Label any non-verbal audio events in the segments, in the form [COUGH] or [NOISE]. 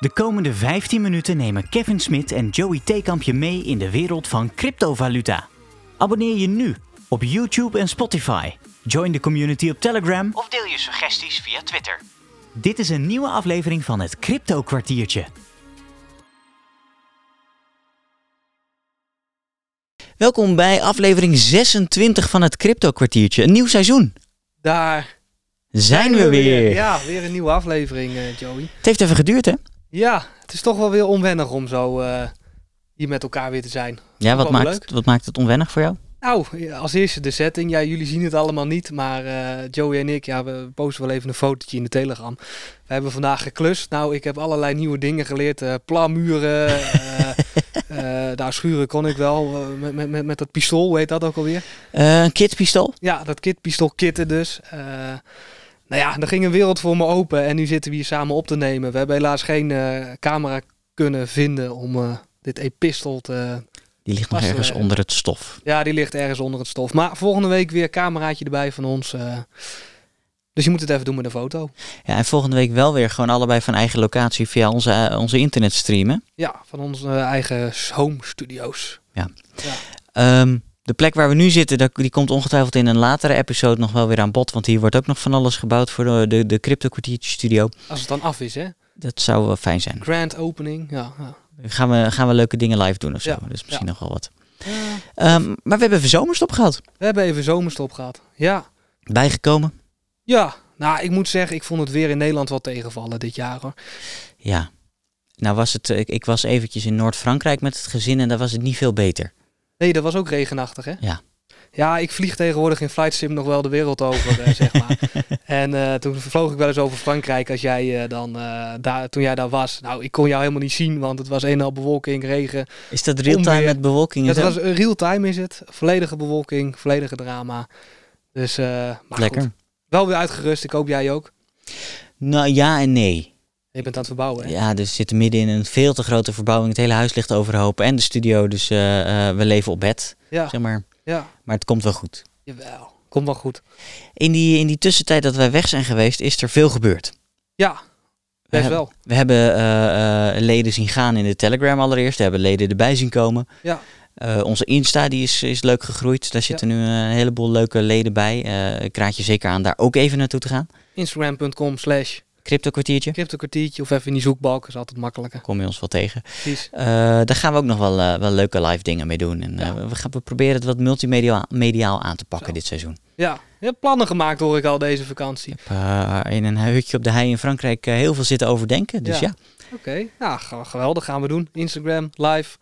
De komende 15 minuten nemen Kevin Smit en Joey Theekamp je mee in de wereld van cryptovaluta. Abonneer je nu op YouTube en Spotify. Join de community op Telegram of deel je suggesties via Twitter. Dit is een nieuwe aflevering van het Crypto Kwartiertje. Welkom bij aflevering 26 van het Crypto Kwartiertje. Een nieuw seizoen. Daar Zijn we weer. Ja, weer een nieuwe aflevering, eh, Joey. Het heeft even geduurd, hè? Ja, het is toch wel weer onwennig om zo eh, hier met elkaar weer te zijn. Ja, wat maakt, het, wat maakt het onwennig voor jou? Nou, als eerste de setting. Ja, jullie zien het allemaal niet, maar eh, Joey en ik, ja, we posten wel even een fotootje in de Telegram. We hebben vandaag geklust. Nou, ik heb allerlei nieuwe dingen geleerd. eh plamuren, [LAUGHS] daar schuren kon ik wel. met, met, met, met dat pistool, hoe heet dat ook alweer? Een kitpistool? Ja, dat kitpistool kitten dus. Nou ja, er ging een wereld voor me open en nu zitten we hier samen op te nemen. We hebben helaas geen eh, camera kunnen vinden om eh, dit epistel te... Die ligt nog ergens onder het stof. Ja, die ligt ergens onder het stof. Maar volgende week weer cameraatje erbij van ons. eh. dus je moet het even doen met een foto. Ja, en volgende week wel weer gewoon allebei van eigen locatie via onze, onze internetstreamen. Ja, van onze eigen home studio's. Ehm, de plek waar we nu zitten, die komt ongetwijfeld in een latere episode nog wel weer aan bod. Want hier wordt ook nog van alles gebouwd voor de, de, de Crypto Kwartiertje Studio. Als het dan af is, hè. Dat zou wel fijn zijn. Grand opening, ja. ja. Gaan we, gaan we leuke dingen live doen of zo. Ja, Dus misschien nog wel wat. Ja, Ehm, maar we hebben even zomerstop gehad. we hebben even zomerstop gehad. Ja. Bijgekomen. Ja, nou, ik moet zeggen, ik vond het weer in Nederland wel tegenvallen dit jaar, hoor. Ja. Nou was het, eh, ik, ik was eventjes in Noord-Frankrijk met het gezin en daar was het niet veel beter. Nee, dat was ook regenachtig, hè? Ja. Ja, ik vlieg tegenwoordig in Flight Sim nog wel de wereld over, eh, zeg maar. [LAUGHS] En eh, toen vloog ik wel eens over Frankrijk als jij eh, dan daar, toen jij daar was. Nou, ik kon jou helemaal niet zien, want het was een en al bewolking, regen. Is dat real-time met bewolking zo? was eh, real time is het, volledige bewolking, volledige drama. Dus maar Lekker. goed. wel weer uitgerust. Ik hoop jij ook. Nou ja en nee. Je bent aan het verbouwen, hè? Ja, dus we zitten midden in een veel te grote verbouwing. Het hele huis ligt overhoop en de studio. Dus eh, eh, we leven op bed, Ja, zeg maar. ja. Maar het komt wel goed. Jawel. Komt wel goed. In die, in die tussentijd dat wij weg zijn geweest, is er veel gebeurd. Ja, We, best hebben- wel. we hebben eh, leden zien gaan in de Telegram allereerst. We hebben leden erbij zien komen. Ja. Onze Insta die is, is leuk gegroeid. Daar zitten nu een heleboel leuke leden bij. Ik raad je zeker aan daar ook even naartoe te gaan. Instagram.com slash Crypto kwartiertje. cryptokwartiertje of even in die zoekbalk. is altijd makkelijker. Kom je ons wel tegen. Precies. Eh, daar gaan we ook nog wel, eh, wel leuke live dingen mee doen. En, eh, Ja. we, gaan, we proberen het wat multimediaal mediaal aan te pakken Zo. dit seizoen. Ja, je hebt plannen gemaakt hoor ik al deze vakantie. Ik heb in een hutje op de hei in Frankrijk heel veel zitten overdenken. Dus ja, Ja. Oké, nou ge- geweldig gaan we doen. Instagram live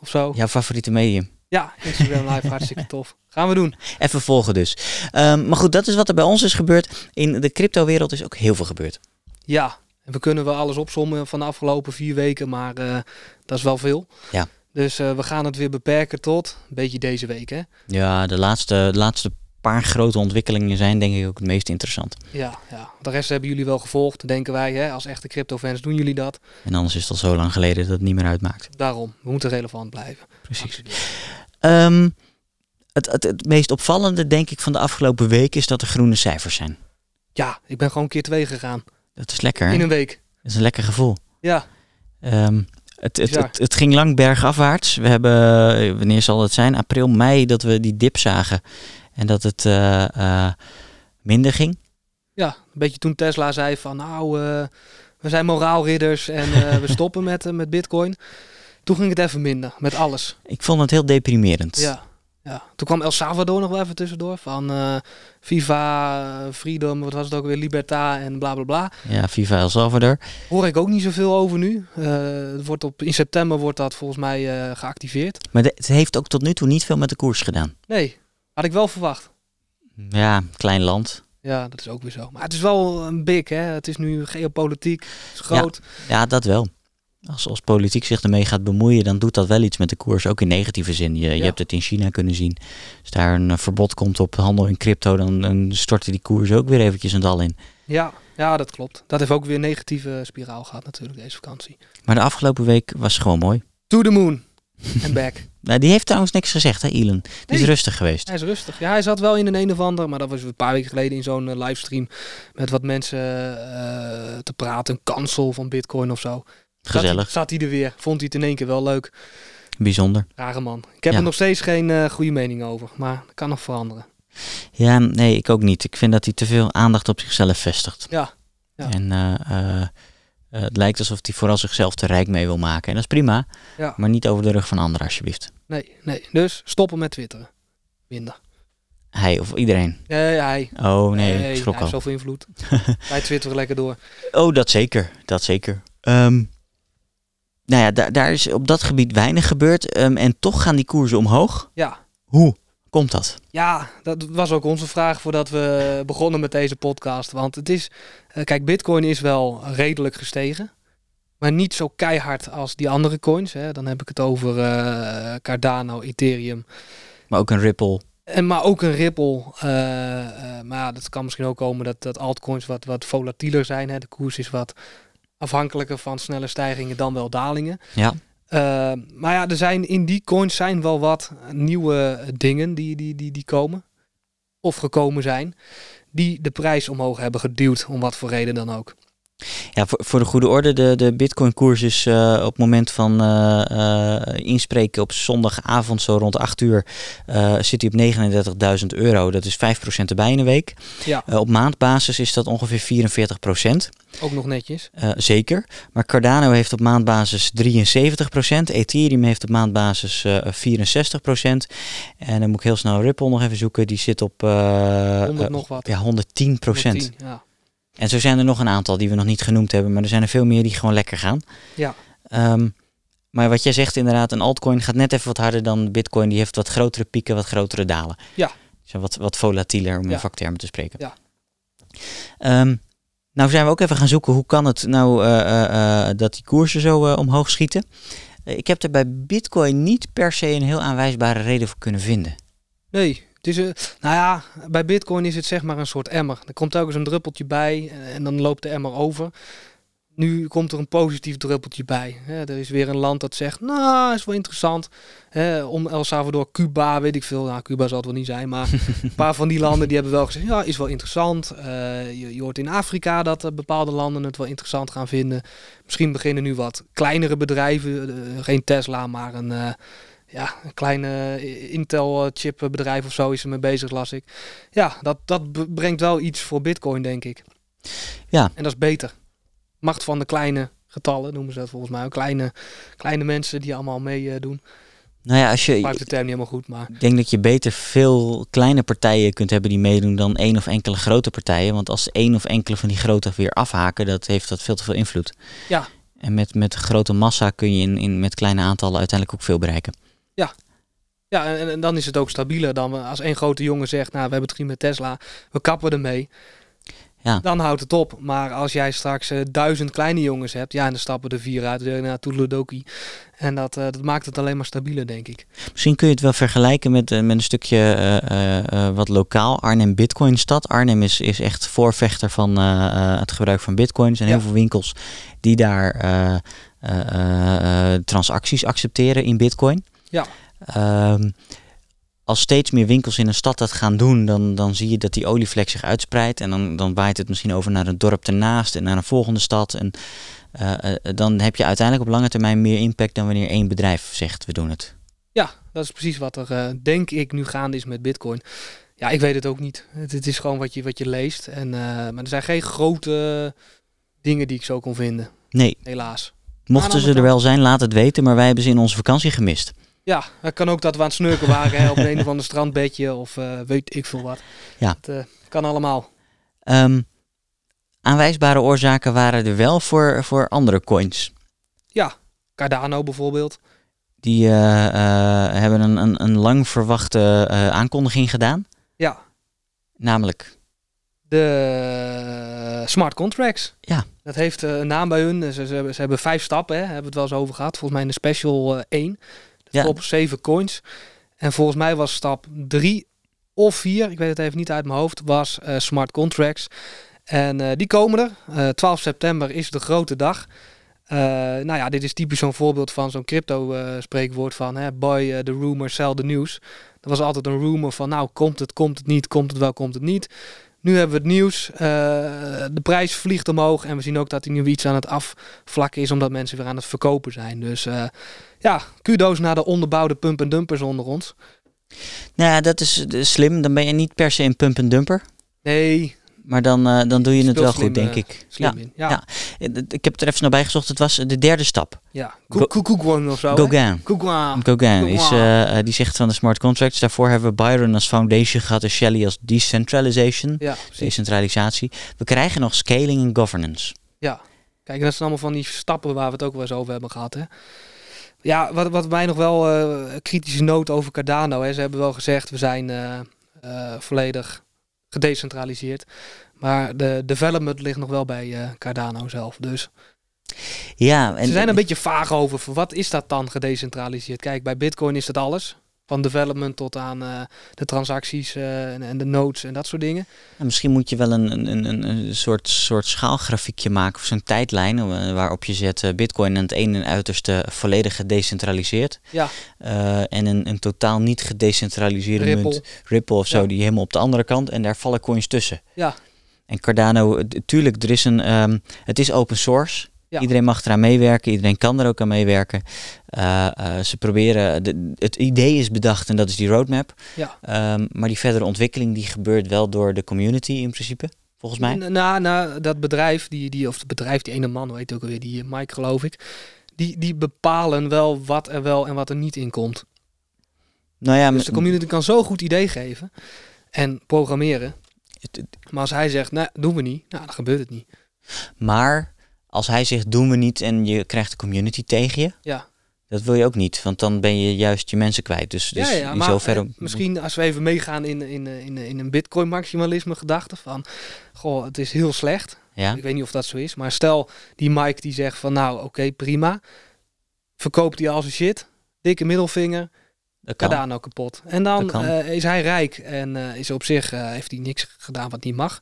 of zo. jouw favoriete medium. Ja, Instagram live hartstikke tof. Gaan we doen. [LAUGHS] Even volgen dus. Ehm, maar goed, dat is wat er bij ons is gebeurd. In de crypto-wereld is ook heel veel gebeurd. Ja, en we kunnen wel alles opzommen van de afgelopen vier weken, maar eh, dat is wel veel. Ja. Dus eh, we gaan het weer beperken tot een beetje deze week, hè? Ja, de laatste, de laatste paar grote ontwikkelingen zijn denk ik ook het meest interessant. Ja, ja. De rest hebben jullie wel gevolgd, denken wij. Hè? Als echte crypto-fans doen jullie dat. En anders is het al zo lang geleden dat het niet meer uitmaakt. Daarom, we moeten relevant blijven. Precies. Ehm, het, het, het meest opvallende denk ik van de afgelopen week is dat er groene cijfers zijn. Ja, ik ben gewoon keer twee gegaan. Dat is lekker. In een week. Dat is een lekker gevoel. Ja, Ehm, het, het, het, het ging lang bergafwaarts. We hebben, wanneer zal het zijn? April, mei, dat we die dip zagen. En dat het eh, eh, minder ging. ja, een beetje toen Tesla zei van nou, eh, we zijn moraalridders en we [LAUGHS] stoppen met, met bitcoin. Toen ging het even minder, met alles. Ik vond het heel deprimerend. Ja, ja. Toen kwam El Salvador nog wel even tussendoor. Van eh, Viva, Freedom, wat was het ook weer, Libertà en bla bla bla. Ja, Viva El Salvador. Hoor ik ook niet zoveel over nu. Eh, het wordt op, in september wordt dat volgens mij eh, geactiveerd. Maar de- het heeft ook tot nu toe niet veel met de koers gedaan. Nee, had ik wel verwacht. Ja, klein land. Ja, dat is ook weer zo. Maar het is wel een big, hè. Het is nu geopolitiek, het is groot. Ja, dat wel. Als, als politiek zich ermee gaat bemoeien, dan doet dat wel iets met de koers. Ook in negatieve zin. Je, je hebt het in China kunnen zien. Als daar een eh, verbod komt op handel in crypto, dan, dan stortte die koers ook weer eventjes een dal in. Ja, ja, dat klopt. Dat heeft ook weer een negatieve spiraal gehad natuurlijk, deze vakantie. Maar de afgelopen week was gewoon mooi. To the moon. En back. [LAUGHS] Nou, die heeft trouwens niks gezegd, hè, Elon? Die is rustig geweest. Hij is rustig. Ja, hij zat wel in een een of ander, maar dat was een paar weken geleden in zo'n eh, livestream met wat mensen eh, te praten. Een kansel van bitcoin of zo. Gezellig, Zat, zat hij er weer. Vond hij het in één keer wel leuk. bijzonder. Rare man. Ik heb Ja. er nog steeds geen eh, goede mening over. Maar dat kan nog veranderen. Ja, nee, ik ook niet. Ik vind dat hij te veel aandacht op zichzelf vestigt. Ja. Ja. En eh, eh, het lijkt alsof hij vooral zichzelf te rijk mee wil maken. En dat is prima, Ja. maar niet over de rug van anderen alsjeblieft. Nee, nee. Dus stoppen met twitteren. Minder. Hij of iedereen. Nee, hij. Oh nee, Nee, ik schrok hij al. heeft zoveel invloed. Wij twitteren lekker door. Oh, dat zeker. Dat zeker. Ehm, nou ja, daar, daar is op dat gebied weinig gebeurd. ehm, en toch gaan die koersen omhoog. Ja. Hoe komt dat? Ja, dat was ook onze vraag voordat we begonnen met deze podcast. Want het is, eh, kijk, Bitcoin is wel redelijk gestegen. Maar niet zo keihard als die andere coins. Hè. Dan heb ik het over eh, Cardano, Ethereum. Maar ook een Ripple. En, maar ook een Ripple. eh, maar ja, dat kan misschien ook komen dat, dat altcoins wat, wat volatieler zijn. Hè. De koers is wat afhankelijker van snelle stijgingen dan wel dalingen. Ja. Eh, maar ja, er zijn in die coins zijn wel wat nieuwe dingen die, die, die, die komen. Of gekomen zijn. Die de prijs omhoog hebben geduwd. Om wat voor reden dan ook. Ja, voor, voor de goede orde, de, de Bitcoin-koers is eh, op het moment van eh, eh, inspreken op zondagavond, zo rond 8 uur, zit hij op 39.000 euro. Dat is 5% erbij in een week. Ja. Op maandbasis is dat ongeveer 44%. Ook nog netjes. Zeker. Maar Cardano heeft op maandbasis 73%. Ethereum heeft op maandbasis eh 64%. En dan moet ik heel snel Ripple nog even zoeken. Die zit op eh, 100 eh, nog wat. ja, 110%. 110, Ja. En zo zijn er nog een aantal die we nog niet genoemd hebben. Maar er zijn er veel meer die gewoon lekker gaan. Ja. Ehm, maar wat jij zegt inderdaad, een altcoin gaat net even wat harder dan Bitcoin. Die heeft wat grotere pieken, wat grotere dalen. Ja. Zijn wat, wat volatieler, om Ja. in vaktermen te spreken. Ja. Ehm, nou zijn we ook even gaan zoeken, hoe kan het nou eh, eh, eh, dat die koersen zo omhoog schieten? Ik heb er bij Bitcoin niet per se een heel aanwijsbare reden voor kunnen vinden. Nee. Het is, een- nou ja, bij Bitcoin is het zeg maar een soort emmer. Er komt telkens een druppeltje bij en dan loopt de emmer over. Nu komt er een positief druppeltje bij. Er is weer een land dat zegt, nou, is wel interessant. Om El Salvador, Cuba, weet ik veel. Nou, Cuba zal het wel niet zijn, maar [LAUGHS] een paar van die landen die hebben wel gezegd, ja, is wel interessant. Eh, je, je hoort in Afrika dat eh, bepaalde landen het wel interessant gaan vinden. Misschien beginnen nu wat kleinere bedrijven, eh, geen Tesla, maar een, ja, een kleine Intel-chip bedrijf of zo is er mee bezig, las ik. Ja, dat, dat brengt wel iets voor Bitcoin, denk ik. Ja. En dat is beter. Macht van de kleine getallen noemen ze dat volgens mij. Ook kleine, kleine mensen die allemaal meedoen. Nou ja, als je, maak de term niet helemaal goed, maar Ik denk dat je beter veel kleine partijen kunt hebben die meedoen dan één of enkele grote partijen. Want als één of enkele van die grote weer afhaken, dat heeft dat veel te veel invloed. Ja. En met, met grote massa kun je in, in, met kleine aantallen uiteindelijk ook veel bereiken. Ja, en, en dan is het ook stabieler dan als één grote jongen zegt, nou, we hebben het met Tesla, we kappen ermee. Ja. Dan houdt het op. Maar als jij straks eh, duizend kleine jongens hebt, ja, en dan stappen er vier uit, weer naar Toedeledoki. En dat, eh, dat maakt het alleen maar stabieler, denk ik. Misschien kun je het wel vergelijken met, eh, met een stukje eh, eh, eh, wat lokaal. Arnhem Bitcoin stad. Arnhem is, is echt voorvechter van eh, eh, het gebruik van bitcoins. En Ja. heel veel winkels die daar eh, eh, eh, eh, transacties accepteren in bitcoin. Ja. Ehm, als steeds meer winkels in een stad dat gaan doen, dan, dan zie je dat die olievlek zich uitspreidt. En dan, dan waait het misschien over naar een dorp ernaast en naar een volgende stad. En eh, eh, dan heb je uiteindelijk op lange termijn meer impact dan wanneer één bedrijf zegt we doen het. Ja, dat is precies wat er, eh, denk ik, nu gaande is met Bitcoin. Ja, ik weet het ook niet. Het, het is gewoon wat je, wat je leest. En, maar er zijn geen grote dingen die ik zo kon vinden, Nee, helaas. mochten ze er wel zijn, laat het weten. Maar wij hebben ze in onze vakantie gemist. Ja, het kan ook dat we aan het snurken waren hè, op een, of ander strandbedje of eh, weet ik veel wat. Ja. Het eh, kan allemaal. Ehm, aanwijsbare oorzaken waren er wel voor, voor andere coins. Cardano bijvoorbeeld. Die eh, hebben een, een, een lang verwachte aankondiging gedaan. Ja, Namelijk, de smart contracts. Ja. Dat heeft een naam bij hun. Ze, ze, hebben, ze hebben vijf stappen, hè, hebben we het wel eens over gehad. Volgens mij in de special eh 1. Op zeven coins. En volgens mij was stap 3 of 4, ik weet het even niet uit mijn hoofd, was eh, smart contracts. En eh, die komen er. Eh 12 september is de grote dag. Eh, nou ja, dit is typisch zo'n voorbeeld van zo'n crypto eh, spreekwoord van hè, eh, the rumor, sell the news. Er was altijd een rumor van nou komt het, komt het niet, komt het wel, komt het niet. Nu hebben we het nieuws. Uh, de prijs vliegt omhoog. En we zien ook dat hij nu iets aan het afvlakken is. Omdat mensen weer aan het verkopen zijn. Dus uh, ja, kudo's naar de onderbouwde pump en dumpers onder ons. Nou dat is slim. Dan ben je niet per se een pump en dumper. Nee, maar dan, uh, dan doe je het wel goed, denk ik. Slim ja, in. Ja. ja. Ik heb het er even naar bijgezocht. Het was de derde stap. Ja, Koekoekwon of zo. Gauguin. Gauguin. Is, uh, die zegt van de smart contracts. Daarvoor hebben we Byron als foundation gehad en Shelley als decentralization. Ja, decentralisatie. We krijgen nog scaling en governance. Ja, kijk, dat zijn allemaal van die stappen waar we het ook wel eens over hebben gehad. Hè? Ja, wat, wat mij nog wel uh, kritische noot over Cardano. Hè. Ze hebben wel gezegd, we zijn volledig gedecentraliseerd. Maar de development ligt nog wel bij uh, Cardano zelf. Dus ja, en, ze zijn een beetje vaag over. Wat is dat dan gedecentraliseerd? Kijk, bij Bitcoin is dat alles. Van development tot aan uh, de transacties uh, en, en, de nodes en dat soort dingen. Ja, misschien moet je wel een, een, een, een soort, soort schaalgrafiekje maken of zo'n tijdlijn uh, waarop je zet bitcoin aan het ene en uiterste volledig gedecentraliseerd. Ja. en een, een totaal niet gedecentraliseerde Ripple. munt, Ripple of zo, ja. die helemaal op de andere kant. En daar vallen coins tussen. Ja. En Cardano, tuurlijk, er is een, um, het is open source. Iedereen mag eraan meewerken, iedereen kan er ook aan meewerken. Uh, uh, ze proberen, de, het idee is bedacht en dat is die roadmap. Ja. Um, maar die verdere ontwikkeling die gebeurt wel door de community in principe, volgens mij. Nou, nou dat bedrijf, die, die, of het bedrijf, die ene man, weet ook alweer, die Mike geloof ik. Die, die bepalen wel wat er wel en wat er niet in komt. Nou ja, dus de community kan zo goed idee geven en programmeren. Maar als hij zegt, nee, doen we niet, nou, dan gebeurt het niet. Maar als hij zegt doen we niet en je krijgt de community tegen je. Ja. Dat wil je ook niet, want dan ben je juist je mensen kwijt. Dus, dus ja, ja, maar zover... Eh, misschien als we even meegaan in, in, in, in een bitcoin maximalisme gedachte van, goh, het is heel slecht. Ja. Ik weet niet of dat zo is, maar stel die Mike die zegt van, nou oké, prima. Verkoopt hij al zijn shit, dikke middelvinger, Cardano kapot. En dan uh, is hij rijk en uh, is op zich, uh, heeft hij niks gedaan wat niet mag,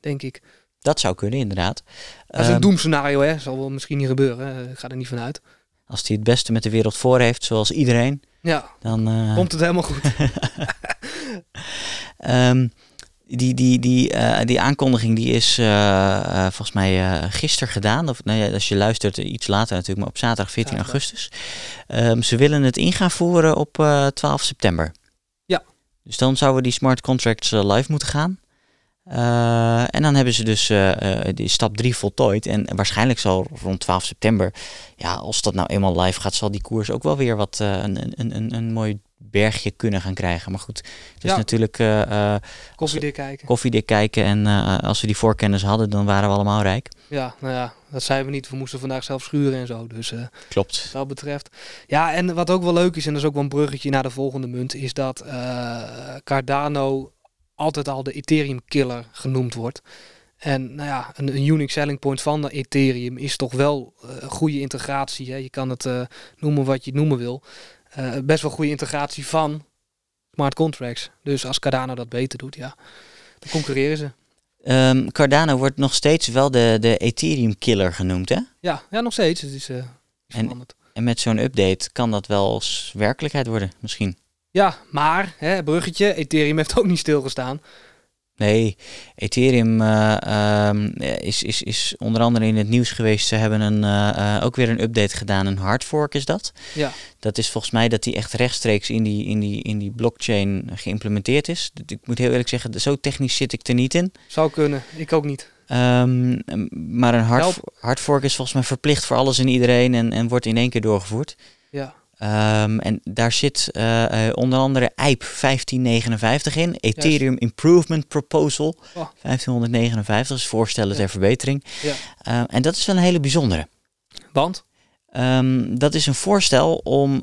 denk ik. Dat zou kunnen, inderdaad. Dat is een um, doemscenario, hè. Zal wel misschien niet gebeuren. Ik ga er niet vanuit. Als hij het beste met de wereld voor heeft, zoals iedereen. Ja, dan uh, komt het helemaal goed. um, [LAUGHS] die, die, die, uh, die aankondiging die is uh, volgens mij gisteren gedaan. Of nou ja, als je luistert iets later natuurlijk, maar op zaterdag 14 augustus. Um, ze willen het in gaan voeren op 12 september. Ja. Dus dan zouden die smart contracts live moeten gaan. Uh, en dan hebben ze dus uh, uh, die stap 3 voltooid. En waarschijnlijk zal rond 12 september, ja, als dat nou eenmaal live gaat, zal die koers ook wel weer wat een, een, een, een mooi bergje kunnen gaan krijgen. Maar goed, het is ja. natuurlijk koffiedik kijken. Koffiedik kijken. En als we die voorkennis hadden, dan waren we allemaal rijk. Ja, nou ja, dat zijn we niet. We moesten vandaag zelf schuren en zo. Dus klopt. Wat dat betreft. Ja, en wat ook wel leuk is, en dat is ook wel een bruggetje naar de volgende munt, is dat Cardano altijd al de Ethereum killer genoemd wordt. En nou ja, een, een unique selling point van de Ethereum is toch wel uh, goede integratie. Hè? Je kan het uh, noemen wat je het noemen wil. Uh, best wel goede integratie van smart contracts. Dus als Cardano dat beter doet, ja, dan concurreren ze. Um, Cardano wordt nog steeds wel de, de Ethereum killer genoemd, hè? Ja, ja nog steeds. Het is, en, en met zo'n update kan dat wel als werkelijkheid worden, misschien. Ja, maar, hè, bruggetje, Ethereum heeft ook niet stilgestaan. Nee, Ethereum uh, um, is, is, is onder andere in het nieuws geweest. Ze hebben een, uh, ook weer een update gedaan. Een hard fork is dat. Ja. Dat is volgens mij dat die echt rechtstreeks in die, in die, in die blockchain geïmplementeerd is. Ik moet heel eerlijk zeggen, zo technisch zit ik er niet in. Zou kunnen, ik ook niet. Um, maar een hard, hard fork is volgens mij verplicht voor alles en iedereen en, en wordt in één keer doorgevoerd. Ja. Um, en daar zit uh, uh, onder andere EIP 1559 in, Ethereum yes. Improvement Proposal oh. 1559, is voorstellen ja. ter verbetering. Ja. Uh, en dat is wel een hele bijzondere. Want? Um, dat is een voorstel om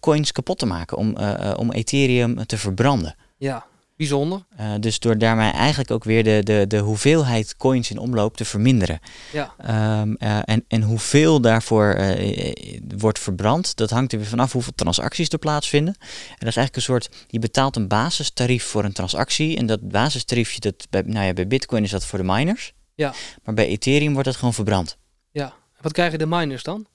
coins kapot te maken, om, om Ethereum te verbranden. Ja, Bijzonder. Uh, dus door daarmee eigenlijk ook weer de, de, de hoeveelheid coins in omloop te verminderen. Ja. Um, uh, en, en hoeveel daarvoor uh, wordt verbrand, dat hangt er weer vanaf hoeveel transacties er plaatsvinden. En dat is eigenlijk een soort, je betaalt een basistarief voor een transactie. En dat basistariefje, dat bij, nou ja, bij Bitcoin is dat voor de miners. Ja. Maar bij Ethereum wordt dat gewoon verbrand. Ja. Wat krijgen de miners dan?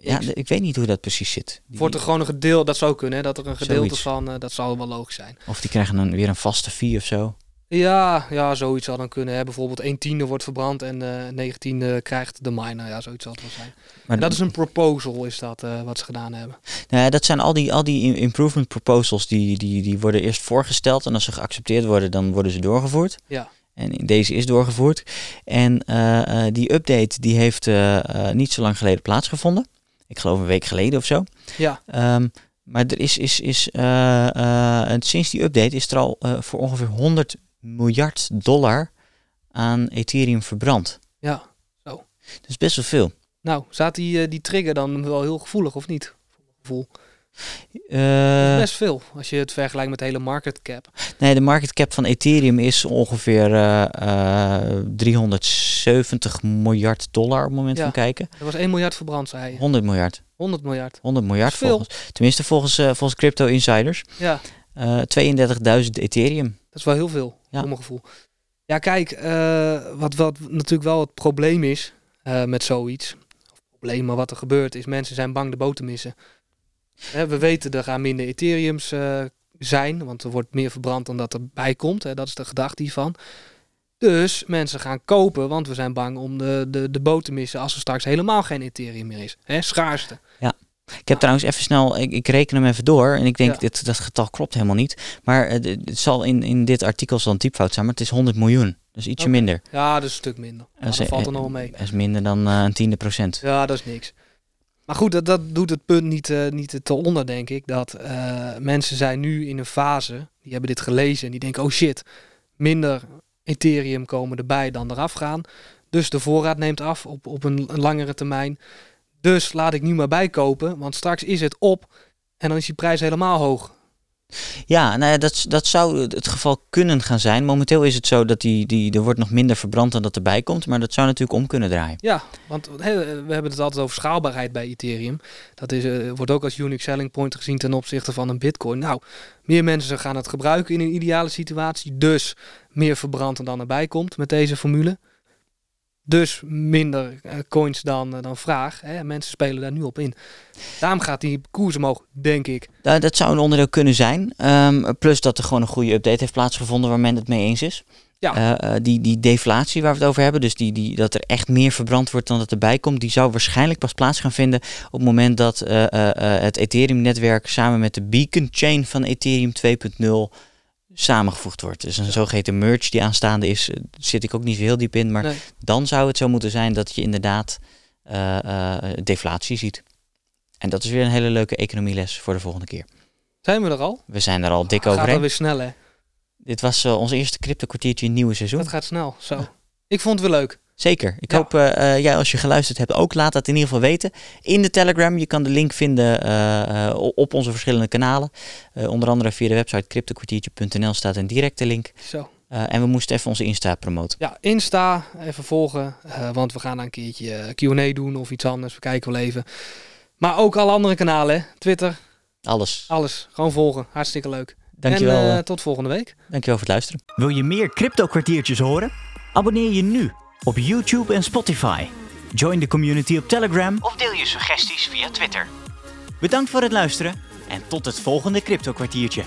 Ja, ik weet niet hoe dat precies zit. Die... Wordt er gewoon een gedeelte, dat zou kunnen, hè? dat er een gedeelte Zoiets. van, uh, dat zou wel logisch zijn. Of die krijgen dan weer een vaste fee of zo. Ja, ja, zoiets zou dan kunnen. Hè. Bijvoorbeeld 1 tiende wordt verbrand en eh 9 tiende krijgt de miner. Ja, zoiets zal het wel zijn. Maar En dat is een proposal, is dat eh, wat ze gedaan hebben. Nou ja, dat zijn al die, al die im- improvement proposals die, die, die worden eerst voorgesteld. En als ze geaccepteerd worden, dan worden ze doorgevoerd. Ja. En deze is doorgevoerd. En eh, eh, die update die heeft eh, eh, niet zo lang geleden plaatsgevonden. Ik geloof een week geleden of zo. Ja, Ehm, maar er is, is, is eh, eh, en sinds die update is er al eh, voor ongeveer 100 miljard dollar aan Ethereum verbrand. ja. Dat is best wel veel. Nou, staat die, die trigger dan wel heel gevoelig of niet? Gevoel. Eh, Best veel, als je het vergelijkt met de hele market cap. Nee, de market cap van Ethereum is ongeveer eh, eh, 370 miljard dollar op het moment Ja. van kijken. Er was 1 miljard verbrand, zei je. 100 miljard. 100 miljard. 100 miljard volgens. Tenminste volgens, eh, volgens crypto insiders. Ja, Eh 32.000 Ethereum. dat is wel heel veel, Ja. voor mijn gevoel. Ja, kijk, eh, wat, wat natuurlijk wel het probleem is eh, met zoiets. Of probleem, maar wat er gebeurt is, mensen zijn bang de boot te missen. We weten er gaan minder Ethereums eh, zijn, want er wordt meer verbrand dan dat erbij komt. Hè, dat is de gedachte hiervan. Dus mensen gaan kopen, want we zijn bang om de, de, de boot te missen als er straks helemaal geen Ethereum meer is. Hè, schaarste. Ik heb trouwens even snel, ik, ik reken hem even door en ik denk Ja. dit, dat getal klopt helemaal niet. Maar eh, het zal in, in dit artikel zal een typfout zijn, maar het is 100 miljoen. Dus ietsje minder. Ja, dat is een stuk minder. Ja, Dat is, dat valt er eh, nog wel mee. Dat is minder dan een tiende procent. Ja, dat is niks. Maar goed, dat, doet het punt niet, eh, niet te onder, denk ik. Dat eh, mensen zijn nu in een fase, die hebben dit gelezen en die denken, oh shit, minder Ethereum komen erbij dan eraf gaan. Dus de voorraad neemt af op, op een langere termijn. Dus laat ik nu maar bijkopen, want straks is het op en dan is die prijs helemaal hoog. Ja, nou ja, dat, dat zou het geval kunnen gaan zijn. Momenteel is het zo dat die, die, er wordt nog minder verbrand dan dat erbij komt. Maar dat zou natuurlijk om kunnen draaien. Ja, want we hebben het altijd over schaalbaarheid bij Ethereum. Dat is, eh, wordt ook als unique selling point gezien ten opzichte van een bitcoin. Nou, meer mensen gaan het gebruiken in een ideale situatie. Dus meer verbrand dan erbij komt met deze formule. Dus minder eh, coins dan, eh, dan vraag. Hè. Mensen spelen daar nu op in. Daarom gaat die koers omhoog, denk ik. Nou, dat zou een onderdeel kunnen zijn. Ehm, plus dat er gewoon een goede update heeft plaatsgevonden waar men het mee eens is. Ja. Eh, die, die deflatie waar we het over hebben, dus die, die, dat er echt meer verbrand wordt dan dat erbij komt, die zou waarschijnlijk pas plaats gaan vinden op het moment dat het Ethereum-netwerk samen met de Beacon Chain van Ethereum 2.0 samengevoegd wordt. Dus een zogeheten merge die aanstaande is, eh, zit ik ook niet zo heel diep in, maar Nee. dan zou het zo moeten zijn dat je inderdaad eh, eh, deflatie ziet. En dat is weer een hele leuke economieles voor de volgende keer. Zijn we er al? We zijn er al dik Gaat overheen. alweer snel, hè? Dit was eh, ons eerste crypto kwartiertje in het nieuwe seizoen. Dat gaat snel. Zo. Ik vond het weer leuk. Zeker. Ik Ja. hoop eh, eh, jij als je geluisterd hebt ook laat dat in ieder geval weten. In de Telegram. Je kan de link vinden eh, eh, op onze verschillende kanalen. Eh, onder andere via de website cryptokwartiertje.nl staat een directe link. Zo. Eh, en we moesten even onze Insta promoten. Ja, Insta, even volgen. eh, want we gaan een keertje Q&A doen of iets anders. We kijken wel even. Maar ook alle andere kanalen, hè. Twitter, Alles. alles. Gewoon volgen. Hartstikke leuk. Dankjewel, En tot volgende week. dankjewel voor het luisteren. Wil je meer crypto kwartiertjes horen? Abonneer je nu op YouTube en Spotify. Join de community op Telegram Of deel je suggesties via Twitter. Bedankt voor het luisteren en tot het volgende crypto kwartiertje.